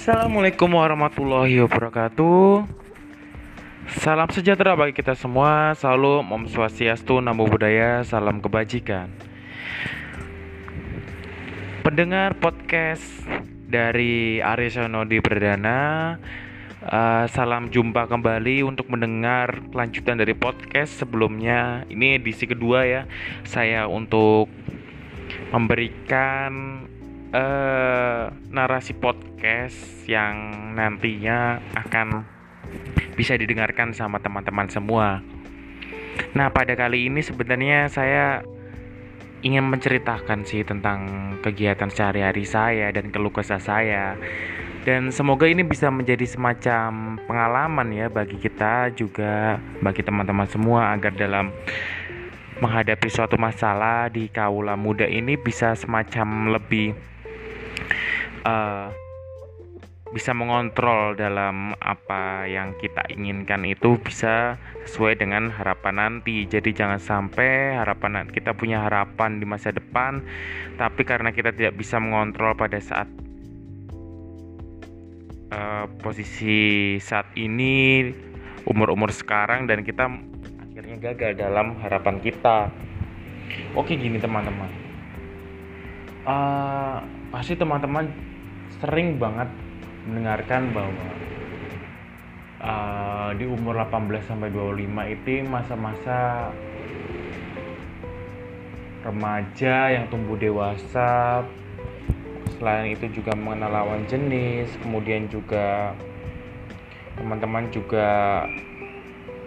Assalamualaikum warahmatullahi wabarakatuh. Salam sejahtera bagi kita semua. Selalu Om Swastiastu, Namo Buddhaya, salam kebajikan. Pendengar podcast dari Arya Sonodi Perdana, uh, salam jumpa kembali untuk mendengar kelanjutan dari podcast sebelumnya. Ini edisi kedua ya. Saya untuk memberikan uh, narasi podcast yang nantinya akan bisa didengarkan sama teman-teman semua. Nah, pada kali ini sebenarnya saya ingin menceritakan sih tentang kegiatan sehari-hari saya dan keluh kesah saya. Dan semoga ini bisa menjadi semacam pengalaman ya bagi kita juga bagi teman-teman semua agar dalam menghadapi suatu masalah di kaula muda ini bisa semacam lebih uh, bisa mengontrol dalam apa yang kita inginkan itu bisa sesuai dengan harapan nanti. Jadi jangan sampai harapan kita punya harapan di masa depan, tapi karena kita tidak bisa mengontrol pada saat uh, posisi saat ini, umur-umur sekarang dan kita akhirnya gagal dalam harapan kita. Oke gini teman-teman, uh, pasti teman-teman sering banget mendengarkan bahwa uh, di umur 18 sampai 25 itu masa-masa remaja yang tumbuh dewasa. Selain itu juga mengenal lawan jenis kemudian juga teman-teman juga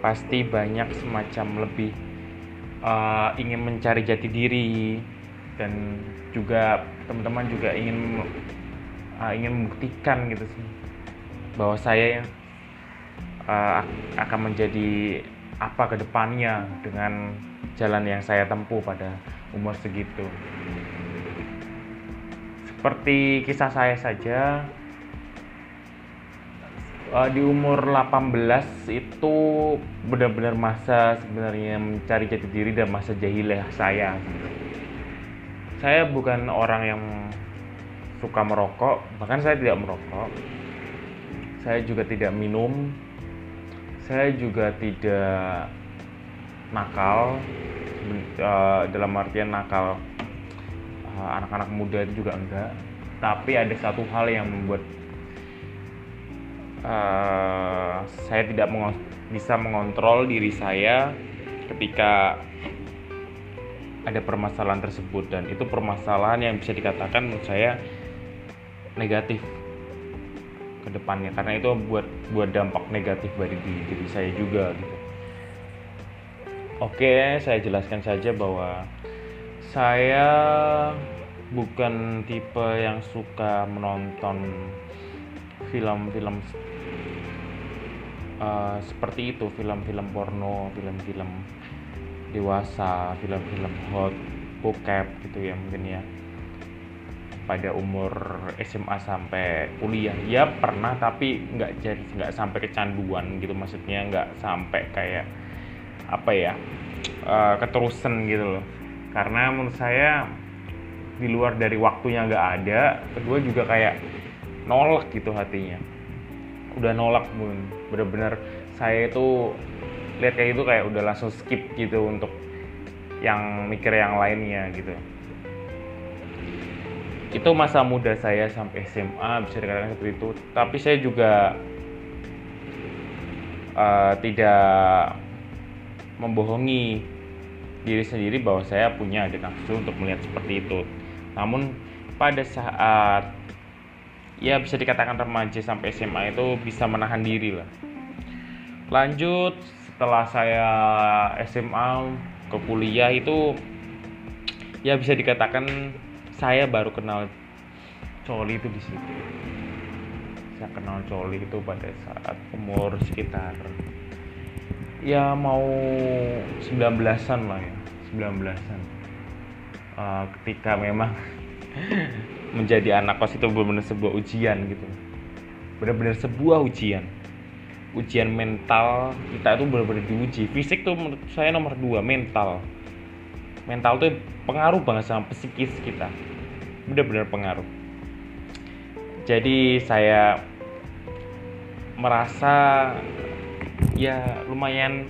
pasti banyak semacam lebih uh, ingin mencari jati diri dan juga teman-teman juga ingin uh, ingin membuktikan gitu sih bahwa saya uh, akan menjadi apa ke depannya dengan jalan yang saya tempuh pada umur segitu. Seperti kisah saya saja, uh, di umur 18 itu benar-benar masa sebenarnya mencari jati diri dan masa jahiliyah saya. Saya bukan orang yang suka merokok, bahkan saya tidak merokok. Saya juga tidak minum. Saya juga tidak nakal uh, dalam artian nakal uh, anak-anak muda itu juga enggak. Tapi ada satu hal yang membuat uh, saya tidak bisa mengontrol diri saya ketika ada permasalahan tersebut dan itu permasalahan yang bisa dikatakan menurut saya negatif ke depannya karena itu buat buat dampak negatif bagi diri, saya juga gitu. Oke, saya jelaskan saja bahwa saya bukan tipe yang suka menonton film-film uh, seperti itu, film-film porno, film-film dewasa, film-film hot, bokep gitu ya mungkin ya. Pada umur SMA sampai kuliah. Ya pernah tapi nggak jadi nggak sampai kecanduan gitu maksudnya. Nggak sampai kayak apa ya uh, keterusan gitu loh. Karena menurut saya di luar dari waktunya nggak ada kedua juga kayak nolak gitu hatinya. Udah nolak pun bener-bener saya itu lihat kayak itu kayak udah langsung skip gitu untuk yang mikir yang lainnya gitu. Itu masa muda saya sampai SMA bisa dikatakan seperti itu. Tapi saya juga uh, tidak membohongi diri sendiri bahwa saya punya ada nafsu untuk melihat seperti itu. Namun pada saat ya bisa dikatakan remaja sampai SMA itu bisa menahan diri lah. Lanjut setelah saya SMA ke kuliah itu ya bisa dikatakan saya baru kenal coli itu di situ. Saya kenal coli itu pada saat umur sekitar ya mau 19-an lah ya 19-an uh, ketika memang menjadi anak kos itu benar-benar sebuah ujian gitu. Benar-benar sebuah ujian ujian mental kita itu benar-benar diuji. Fisik tuh menurut saya nomor dua mental. Mental tuh pengaruh banget sama psikis kita. Benar-benar pengaruh. Jadi saya merasa ya lumayan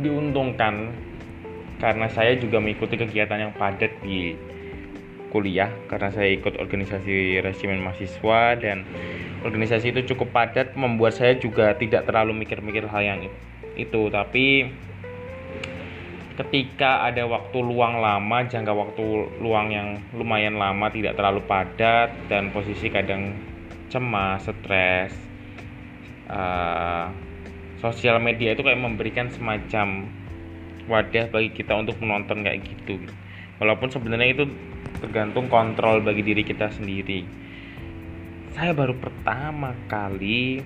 diuntungkan. Karena saya juga mengikuti kegiatan yang padat di kuliah karena saya ikut organisasi resimen mahasiswa dan organisasi itu cukup padat membuat saya juga tidak terlalu mikir-mikir hal yang itu. Tapi ketika ada waktu luang lama jangka waktu luang yang lumayan lama tidak terlalu padat dan posisi kadang cemas stres uh, sosial media itu kayak memberikan semacam wadah bagi kita untuk menonton kayak gitu. Walaupun sebenarnya itu tergantung kontrol bagi diri kita sendiri. Saya baru pertama kali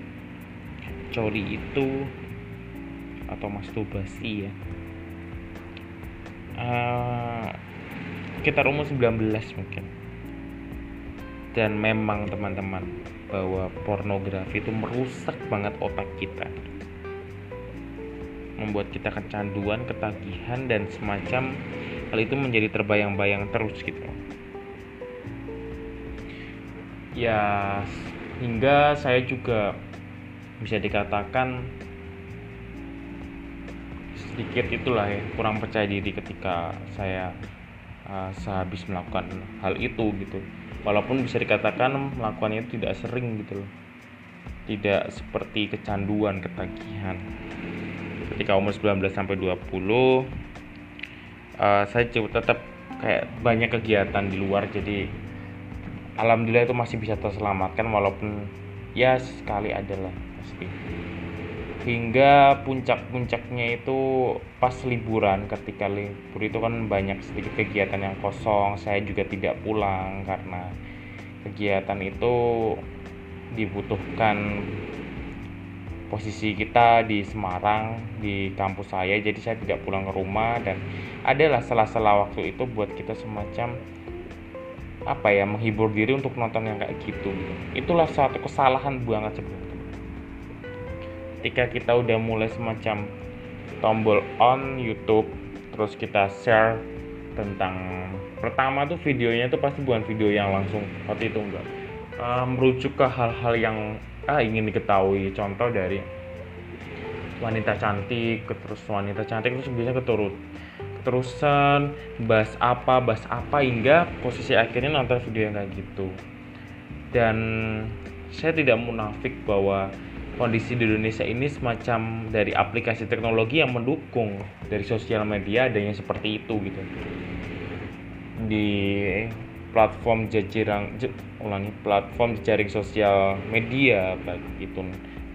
coli itu atau masturbasi ya. Uh, sekitar umur 19 mungkin. Dan memang teman-teman bahwa pornografi itu merusak banget otak kita. Membuat kita kecanduan, ketagihan dan semacam hal itu menjadi terbayang-bayang terus gitu. Ya hingga saya juga bisa dikatakan sedikit itulah ya kurang percaya diri ketika saya uh, sehabis melakukan hal itu gitu. Walaupun bisa dikatakan melakukannya itu tidak sering gitu loh. Tidak seperti kecanduan ketagihan. Ketika umur 19 sampai 20 uh, saya tetap kayak banyak kegiatan di luar jadi alhamdulillah itu masih bisa terselamatkan walaupun ya sekali adalah pasti. Hingga puncak-puncaknya itu pas liburan ketika libur itu kan banyak sedikit kegiatan yang kosong saya juga tidak pulang karena kegiatan itu dibutuhkan posisi kita di Semarang di kampus saya. Jadi saya tidak pulang ke rumah dan adalah sela-sela waktu itu buat kita semacam apa ya menghibur diri untuk nonton yang kayak gitu itulah suatu kesalahan banget sebenarnya. Ketika kita udah mulai semacam tombol on YouTube terus kita share tentang pertama tuh videonya tuh pasti bukan video yang langsung waktu itu enggak. Uh, merujuk ke hal-hal yang ah ingin diketahui contoh dari wanita cantik terus wanita cantik terus biasanya keturut keterusan bahas apa bahas apa hingga posisi akhirnya nonton video yang kayak gitu. Dan saya tidak munafik bahwa kondisi di Indonesia ini semacam dari aplikasi teknologi yang mendukung dari sosial media adanya seperti itu gitu. Di platform jajaran ulangi platform jaring sosial media baik itu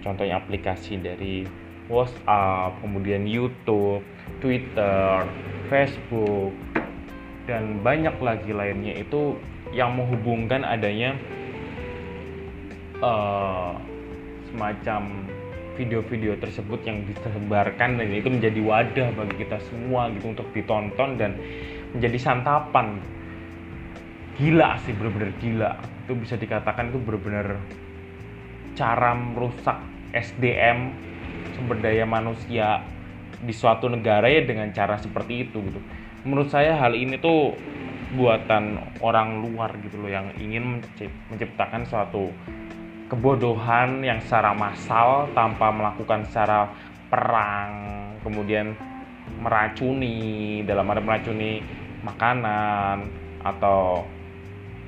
contohnya aplikasi dari WhatsApp kemudian YouTube Twitter Facebook dan banyak lagi lainnya. Itu yang menghubungkan adanya uh, semacam video-video tersebut yang disebarkan dan itu menjadi wadah bagi kita semua gitu untuk ditonton dan menjadi santapan gila sih bener-bener gila. Itu bisa dikatakan itu bener-bener cara merusak SDM sumber daya manusia di suatu negara ya dengan cara seperti itu gitu. Menurut saya hal ini tuh buatan orang luar gitu loh yang ingin menciptakan suatu kebodohan yang secara massal tanpa melakukan secara perang kemudian meracuni dalam ada meracuni makanan atau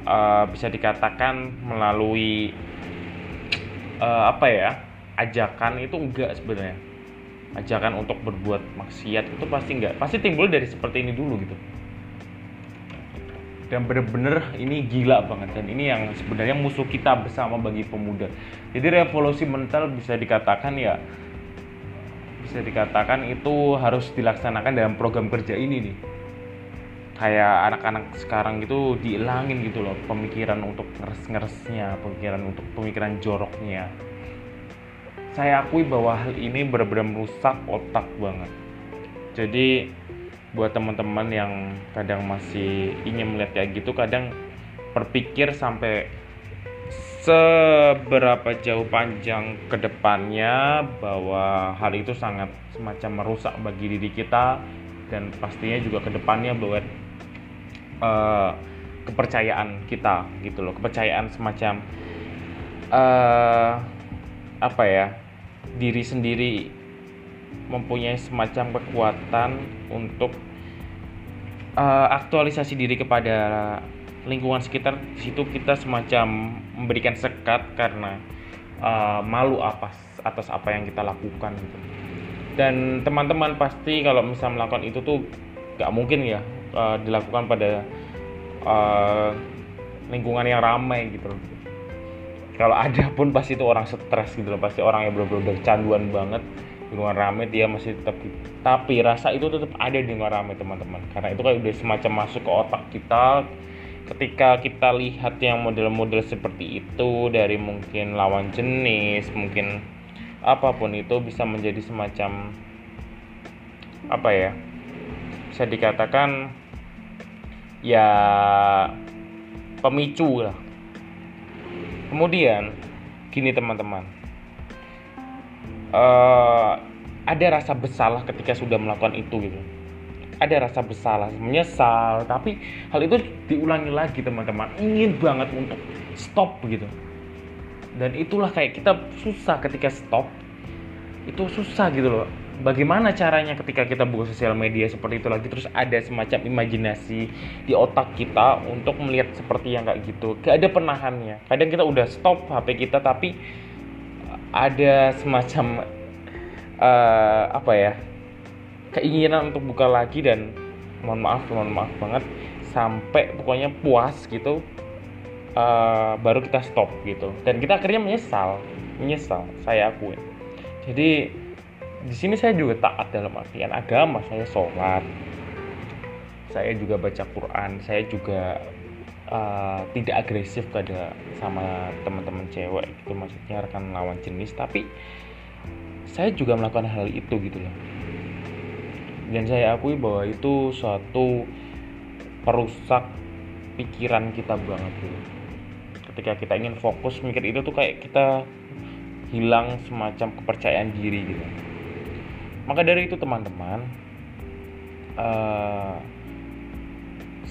uh, bisa dikatakan melalui uh, apa ya ajakan itu enggak sebenarnya. Ajakan untuk berbuat maksiat itu pasti enggak. Pasti timbul dari seperti ini dulu gitu. Dan bener-bener ini gila banget. Dan ini yang sebenarnya musuh kita bersama bagi pemuda. Jadi revolusi mental bisa dikatakan ya bisa dikatakan itu harus dilaksanakan dalam program kerja ini nih kayak anak-anak sekarang itu dihilangin gitu loh pemikiran untuk ngeres-ngeresnya pemikiran untuk pemikiran joroknya. Saya akui bahwa hal ini benar-benar merusak otak banget. Jadi buat teman-teman yang kadang masih ingin melihat kayak gitu kadang berpikir sampai seberapa jauh panjang ke depannya bahwa hal itu sangat semacam merusak bagi diri kita dan pastinya juga ke depannya buat uh, kepercayaan kita gitu loh kepercayaan semacam uh, apa ya diri sendiri mempunyai semacam kekuatan untuk uh, aktualisasi diri kepada lingkungan sekitar. Situ kita semacam memberikan sekat karena uh, malu apa atas apa yang kita lakukan gitu. Dan teman-teman pasti kalau misalnya melakukan itu tuh gak mungkin ya uh, dilakukan pada uh, lingkungan yang ramai gitu loh. Kalau ada pun pasti itu orang stres gitu loh pasti orang yang benar-benar canduan banget lingkungan rame dia masih tetap tapi rasa itu tetap ada di lingkungan rame teman-teman. Karena itu kayak udah semacam masuk ke otak kita ketika kita lihat yang model-model seperti itu dari mungkin lawan jenis mungkin apa pun itu bisa menjadi semacam apa ya bisa dikatakan ya pemicu lah. Kemudian gini teman-teman. Uh, ada rasa bersalah ketika sudah melakukan itu gitu. Ada rasa bersalah menyesal tapi hal itu diulangi lagi teman-teman. Ingin banget untuk stop gitu. Dan itulah kayak kita susah ketika stop. Itu susah gitu loh bagaimana caranya ketika kita buka sosial media seperti itu lagi terus ada semacam imajinasi di otak kita untuk melihat seperti yang kayak gitu? Gak ada penahannya. Kadang kita udah stop HP kita tapi ada semacam uh, apa ya keinginan untuk buka lagi dan mohon maaf mohon maaf banget sampai pokoknya puas gitu uh, baru kita stop gitu. Dan kita akhirnya menyesal menyesal saya akui jadi di sini saya juga taat dalam artian agama saya sholat saya juga baca Quran saya juga uh, tidak agresif pada sama teman-teman cewek itu maksudnya rekan lawan jenis tapi saya juga melakukan hal itu gitu loh. Dan saya akui bahwa itu suatu perusak pikiran kita banget gitu. Ketika kita ingin fokus mikir itu tuh kayak kita hilang semacam kepercayaan diri gitu maka dari itu teman-teman uh,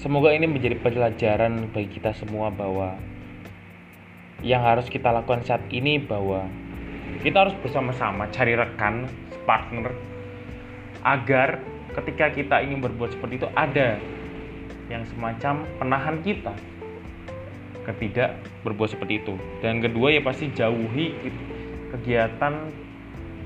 Semoga ini menjadi pelajaran bagi kita semua bahwa yang harus kita lakukan saat ini bahwa kita harus bersama-sama cari rekan, partner agar ketika kita ingin berbuat seperti itu ada yang semacam penahan kita ketidak berbuat seperti itu. Dan kedua ya pasti jauhi kegiatan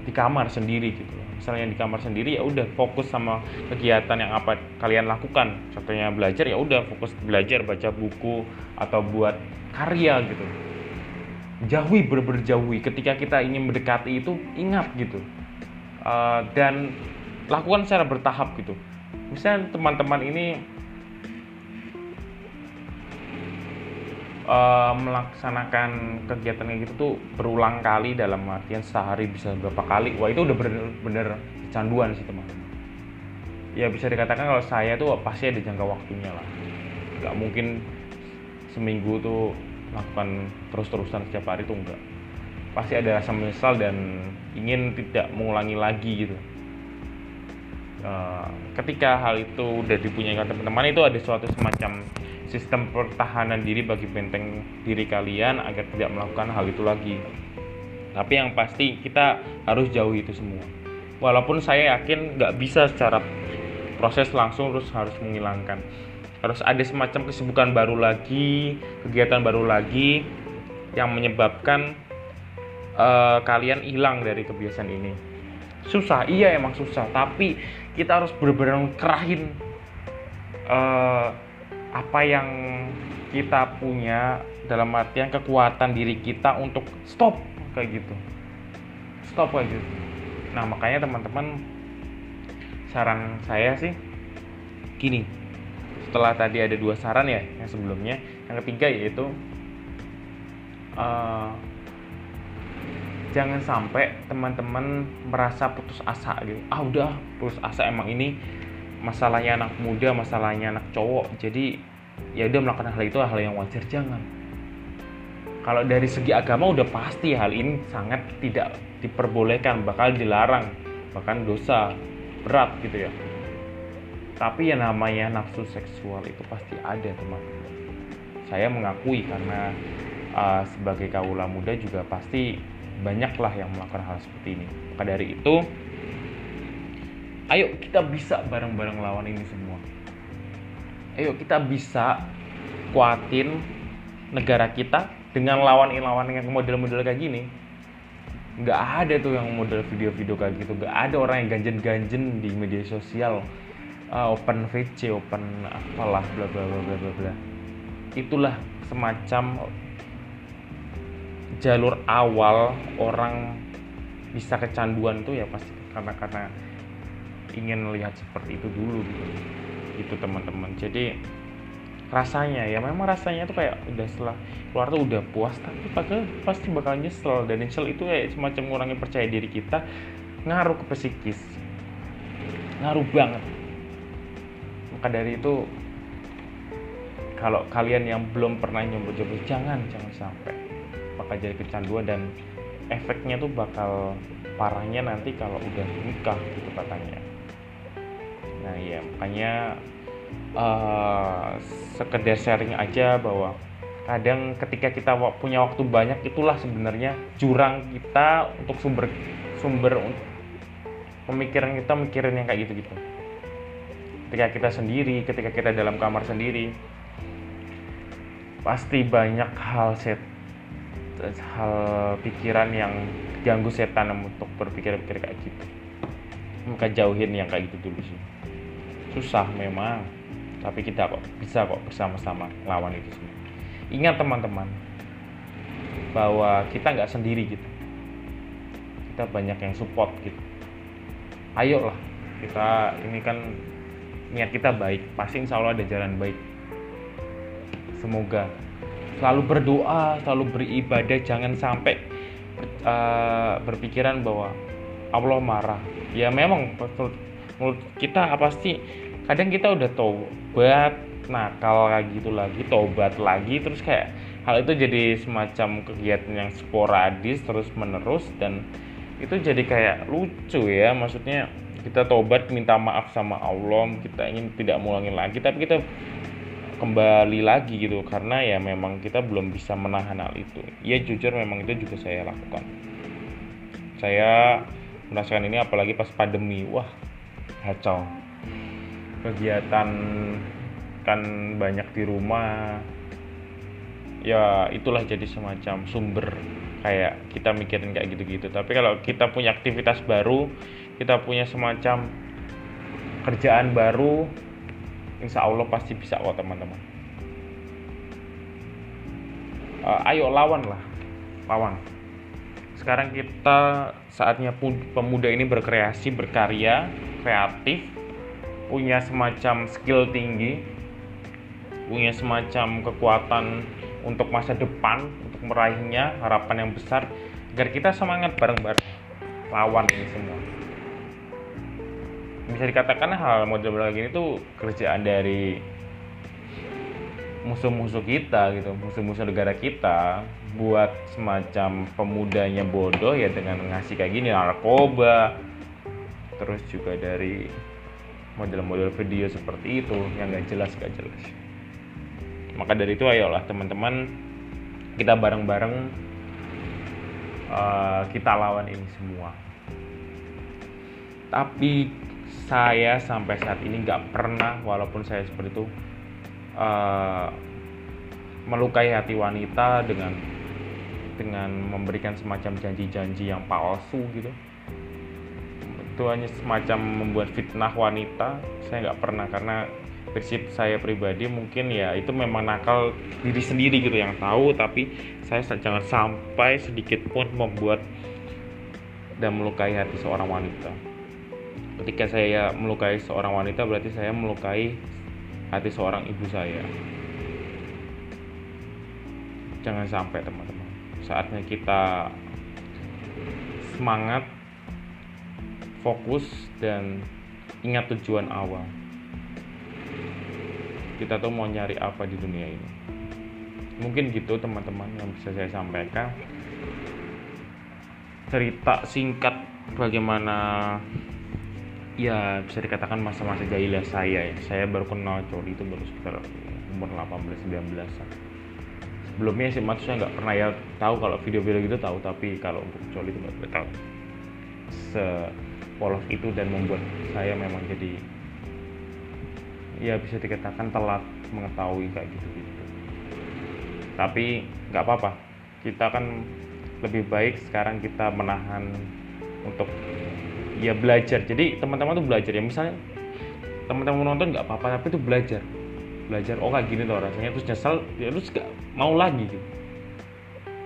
di kamar sendiri gitu misalnya di kamar sendiri ya udah fokus sama kegiatan yang apa kalian lakukan. Contohnya belajar ya udah fokus belajar baca buku atau buat karya gitu. Jauhi bener-bener jauhi. Ketika kita ingin mendekati itu ingat gitu. Uh, dan lakukan secara bertahap gitu. Misalnya teman-teman ini uh, melaksanakan kegiatan kayak gitu tuh berulang kali dalam artian sehari bisa berapa kali. Wah itu udah bener-bener kecanduan sih teman ya bisa dikatakan kalau saya tuh pasti ada jangka waktunya lah. Nggak mungkin seminggu tuh lakukan terus-terusan setiap hari tuh enggak pasti ada rasa menyesal dan ingin tidak mengulangi lagi gitu. Uh, ketika hal itu udah dipunyai teman-teman itu ada suatu semacam sistem pertahanan diri bagi benteng diri kalian agar tidak melakukan hal itu lagi. Tapi yang pasti kita harus jauhi itu semua. Walaupun saya yakin nggak bisa secara proses langsung terus harus menghilangkan. Harus ada semacam kesibukan baru lagi, kegiatan baru lagi yang menyebabkan uh, kalian hilang dari kebiasaan ini. Susah, iya emang susah. Tapi kita harus benar-benar kerahin uh, apa yang kita punya dalam artian kekuatan diri kita untuk stop kayak gitu. Stop kayak gitu. Nah makanya teman-teman saran saya sih gini. Setelah tadi ada dua saran ya yang sebelumnya. Yang ketiga yaitu uh, jangan sampai teman-teman merasa putus asa gitu. Ah udah putus asa emang ini masalahnya anak muda masalahnya anak cowok. Jadi ya udah melakukan hal itu hal yang wajar jangan. Kalau dari segi agama udah pasti hal ini sangat tidak diperbolehkan bakal dilarang bahkan dosa berat gitu ya. Tapi yang namanya nafsu seksual itu pasti ada teman saya mengakui karena uh, sebagai kaula muda juga pasti banyaklah yang melakukan hal seperti ini. Maka dari itu ayo kita bisa bareng-bareng lawan ini semua. Ayo kita bisa kuatin negara kita dengan lawan-lawan yang model-model kayak gini. Nggak ada tuh yang model video-video kayak gitu. Nggak ada orang yang ganjen-ganjen di media sosial. Uh, open VC open apalah bla bla bla bla bla. Itulah semacam jalur awal orang bisa kecanduan tuh ya pasti karena karena ingin melihat seperti itu dulu gitu. Itu teman-teman. Jadi rasanya ya memang rasanya tuh kayak udah setelah keluar tuh udah puas tapi pasti bakal nyesel. Dan nyesel itu ya semacam ngurangi percaya diri kita ngaruh ke psikis. Ngaruh banget. Maka dari itu kalau kalian yang belum pernah nyoba-nyoba jangan jangan sampai. Bakal jadi kecanduan dan efeknya tuh bakal parahnya nanti kalau udah nikah gitu katanya nah iya makanya uh, sekedar sharing aja bahwa kadang ketika kita punya waktu banyak itulah sebenarnya jurang kita untuk sumber sumber pemikiran kita mikirin yang kayak gitu-gitu. Ketika kita sendiri ketika kita dalam kamar sendiri pasti banyak hal set hal pikiran yang ganggu setan untuk berpikir-pikir kayak gitu. Maka jauhin yang kayak gitu dulu sih susah memang tapi kita kok bisa kok bersama-sama lawan itu semua. Ingat teman-teman bahwa kita nggak sendiri gitu. Kita banyak yang support gitu. Ayolah kita ini kan niat kita baik. Pasti insya Allah ada jalan baik. Semoga selalu berdoa selalu beribadah. Jangan sampai uh, berpikiran bahwa Allah marah. Ya memang menurut kita pasti kadang kita udah tobat nakal kayak gitu lagi tobat lagi terus kayak hal itu jadi semacam kegiatan yang sporadis terus menerus dan itu jadi kayak lucu ya. Maksudnya kita tobat minta maaf sama Allah kita ingin tidak mengulangi lagi tapi kita kembali lagi gitu karena ya memang kita belum bisa menahan hal itu. Ya jujur memang itu juga saya lakukan. Saya merasakan ini apalagi pas pandemi. Wah kacau. Kegiatan kan banyak di rumah. Ya itulah jadi semacam sumber kayak kita mikirin kayak gitu-gitu. Tapi kalau kita punya aktivitas baru kita punya semacam kerjaan baru insya Allah pasti bisa kok teman-teman. Uh, ayo lawan lah lawan. Sekarang kita saatnya pemuda ini berkreasi berkarya kreatif punya semacam skill tinggi, punya semacam kekuatan untuk masa depan, untuk meraihnya, harapan yang besar, agar kita semangat bareng-bareng lawan ini semua. Bisa dikatakan hal model kayak gini tuh kerjaan dari musuh-musuh kita gitu, musuh-musuh negara kita buat semacam pemudanya bodoh ya dengan ngasih kayak gini narkoba terus juga dari model-model video seperti itu yang gak jelas gak jelas. Maka dari itu ayolah teman-teman kita bareng-bareng uh, kita lawan ini semua. Tapi saya sampai saat ini nggak pernah walaupun saya seperti itu uh, melukai hati wanita dengan dengan memberikan semacam janji-janji yang palsu gitu itu hanya semacam membuat fitnah wanita saya nggak pernah karena prinsip saya pribadi mungkin ya itu memang nakal diri sendiri gitu yang tahu tapi saya jangan sampai sedikit pun membuat dan melukai hati seorang wanita. Ketika saya melukai seorang wanita berarti saya melukai hati seorang ibu saya. Jangan sampai teman-teman. Saatnya kita semangat fokus dan ingat tujuan awal. Kita tuh mau nyari apa di dunia ini. Mungkin gitu teman-teman yang bisa saya sampaikan. Cerita singkat bagaimana ya bisa dikatakan masa-masa jahiliyah saya ya. Saya baru kenal coli itu baru sekitar umur 18-19 an sebelumnya sih maksudnya nggak pernah ya tahu kalau video-video gitu tahu tapi kalau untuk coli itu nggak tahu. Se polos itu dan membuat saya memang jadi ya bisa dikatakan telat mengetahui kayak gitu gitu tapi nggak apa-apa. Kita kan lebih baik sekarang kita menahan untuk ya belajar. Jadi teman-teman tuh belajar ya. Misalnya teman-teman nonton nggak apa-apa tapi itu belajar. Belajar oh kayak gini tuh rasanya. Terus nyesel ya terus gak mau lagi gitu.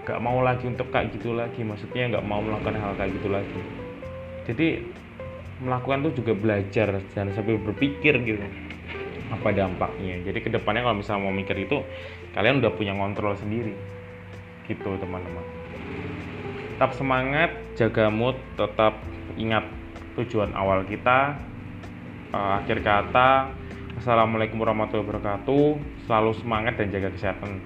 Gak mau lagi untuk kayak gitu lagi. Maksudnya nggak mau melakukan hal kayak gitu lagi jadi melakukan tuh juga belajar jangan sampai berpikir gitu apa dampaknya. Jadi ke depannya kalau misalnya mau mikir itu kalian udah punya kontrol sendiri. Gitu teman-teman. Tetap semangat jaga mood tetap ingat tujuan awal kita uh, akhir kata. Assalamualaikum warahmatullahi wabarakatuh. Selalu semangat dan jaga kesehatan